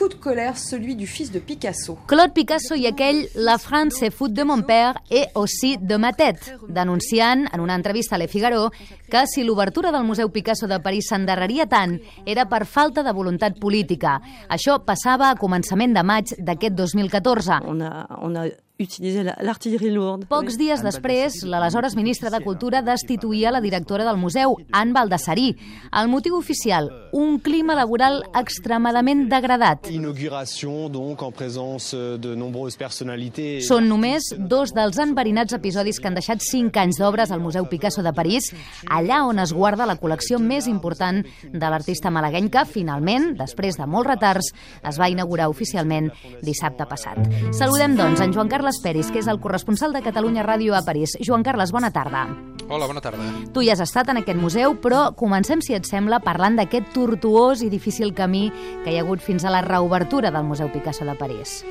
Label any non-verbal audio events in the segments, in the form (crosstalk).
coup de colère, celui du fils de Picasso. Claude Picasso i aquell La France se fout de mon père et aussi de ma tête, denunciant en una entrevista a Le Figaro que si l'obertura del Museu Picasso de París s'endarreria tant era per falta de voluntat política. Això passava a començament de maig d'aquest 2014. On a, on a utiliser l'artillerie lourde. Pocs dies després, l'aleshores ministra de Cultura destituïa la directora del museu, Anne Baldassarí. El motiu oficial, un clima laboral extremadament degradat. Inauguration, donc, en présence de nombreuses personnalités. Són només dos dels enverinats episodis que han deixat cinc anys d'obres al Museu Picasso de París, allà on es guarda la col·lecció més important de l'artista malagueny que, finalment, després de molts retards, es va inaugurar oficialment dissabte passat. Saludem, doncs, en Joan Carles Carles Peris, que és el corresponsal de Catalunya Ràdio a París. Joan Carles, bona tarda. Hola, bona tarda. Tu ja has estat en aquest museu, però comencem, si et sembla, parlant d'aquest tortuós i difícil camí que hi ha hagut fins a la reobertura del Museu Picasso de París.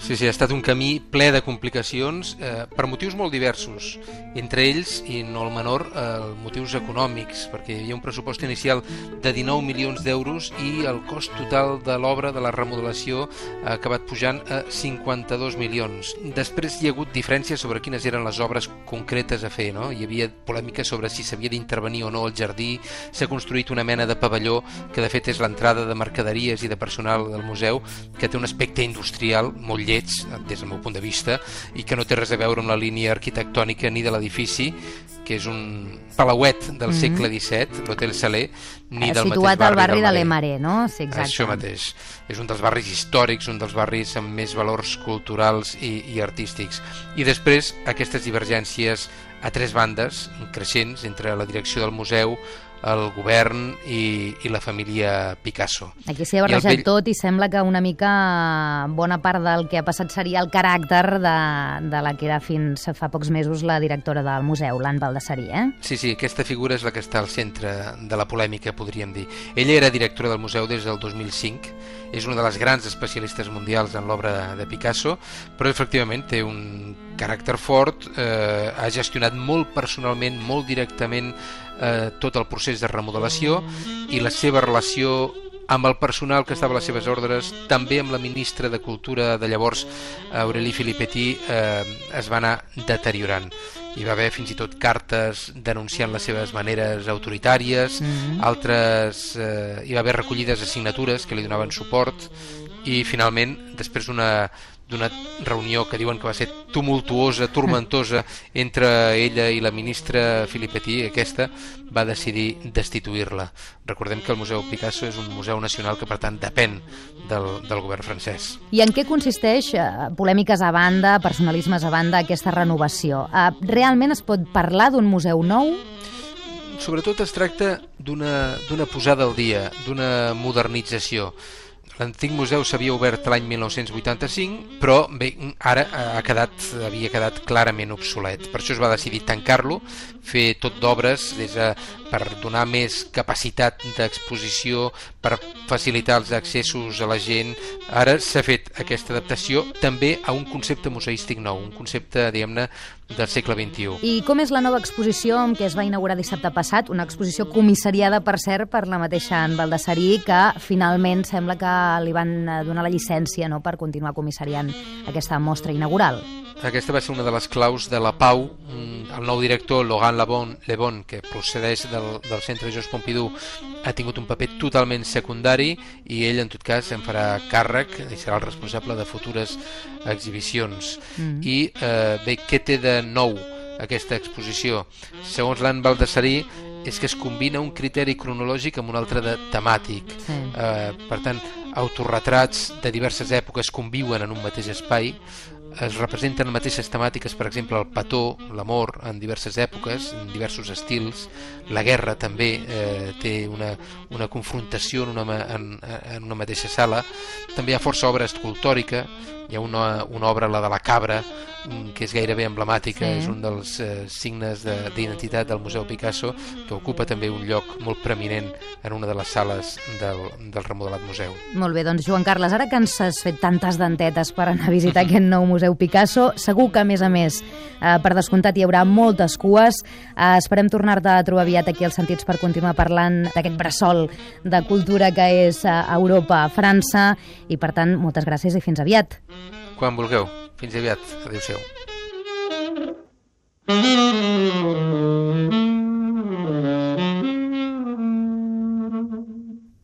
Sí, sí, ha estat un camí ple de complicacions eh, per motius molt diversos, entre ells, i no el menor, eh, motius econòmics, perquè hi havia un pressupost inicial de 19 milions d'euros i el cost total de l'obra de la remodelació ha acabat pujant a 52 milions. Després hi ha hagut diferències sobre quines eren les obres concretes a fer, no? Hi havia polèmica sobre si s'havia d'intervenir o no al jardí, s'ha construït una mena de pavelló que de fet és l'entrada de mercaderies i de personal del museu, que té un aspecte industrial molt lleig des del meu punt de vista i que no té res a veure amb la línia arquitectònica ni de l'edifici que és un palauet del mm -hmm. segle XVII, l'Hotel Salé, ni eh, del Situat mateix barri al barri de l'Emaré, no? Sí, exacte. Això mateix. És un dels barris històrics, un dels barris amb més valors culturals i, i artístics. I després, aquestes divergències a tres bandes creixents entre la direcció del museu, el govern i, i la família Picasso. Aquí s'hi ha barrejat vell... tot i sembla que una mica bona part del que ha passat seria el caràcter de, de la que era fins fa pocs mesos la directora del museu, l'Anne Baldassarí, eh? Sí, sí, aquesta figura és la que està al centre de la polèmica, podríem dir. Ella era directora del museu des del 2005, és una de les grans especialistes mundials en l'obra de Picasso, però efectivament té un caràcter fort, eh, ha gestionat molt personalment, molt directament eh, tot el procés de remodelació i la seva relació amb el personal que estava a les seves ordres, també amb la ministra de Cultura de llavors, Aurélie Filippetti, eh, es va anar deteriorant. Hi va haver fins i tot cartes denunciant les seves maneres autoritàries, mm -hmm. altres eh, hi va haver recollides assignatures que li donaven suport i finalment, després d'una d'una reunió que diuen que va ser tumultuosa, tormentosa (laughs) entre ella i la ministra Filippetti, aquesta va decidir destituir-la. Recordem que el Museu Picasso és un museu nacional que per tant depèn del, del govern francès. I en què consisteix, eh, polèmiques a banda, personalismes a banda, aquesta renovació? Eh, realment es pot parlar d'un museu nou? Sobretot es tracta d'una posada al dia, d'una modernització. L'antic museu s'havia obert l'any 1985, però bé, ara ha quedat, havia quedat clarament obsolet. Per això es va decidir tancar-lo, fer tot d'obres des de, per donar més capacitat d'exposició, per facilitar els accessos a la gent. Ara s'ha fet aquesta adaptació també a un concepte museístic nou, un concepte, diguem-ne, del segle XXI. I com és la nova exposició amb què es va inaugurar dissabte passat? Una exposició comissariada, per cert, per la mateixa en Valdessarí, que finalment sembla que li van eh, donar la llicència no, per continuar comissariant aquesta mostra inaugural. Aquesta va ser una de les claus de la Pau. Mm, el nou director, Laurent Lebon, Lebon que procedeix del, del Centre Jos Pompidou, ha tingut un paper totalment secundari i ell, en tot cas, en farà càrrec i serà el responsable de futures exhibicions. Mm -hmm. I, eh, bé, què té de nou aquesta exposició? Segons l'Anne Baldessarí, és que es combina un criteri cronològic amb un altre de temàtic. Sí. Eh, per tant, autorretrats de diverses èpoques conviuen en un mateix espai, es representen mateixes temàtiques, per exemple, el petó, l'amor, en diverses èpoques, en diversos estils, la guerra també eh, té una, una confrontació en una, en, en una mateixa sala, també hi ha força obra escultòrica, hi ha una, una obra, la de la cabra, mm, que és gairebé emblemàtica, sí. és un dels eh, signes d'identitat de, del Museu Picasso, que ocupa també un lloc molt preeminent en una de les sales del, del remodelat museu. Molt bé, doncs Joan Carles, ara que ens has fet tantes dentetes per anar a visitar (laughs) aquest nou museu, Museu Picasso. Segur que, a més a més, eh, per descomptat, hi haurà moltes cues. Eh, esperem tornar-te a trobar aviat aquí als Sentits per continuar parlant d'aquest bressol de cultura que és eh, Europa, França, i, per tant, moltes gràcies i fins aviat. Quan vulgueu. Fins aviat. Adéu-siau. Mm-hmm.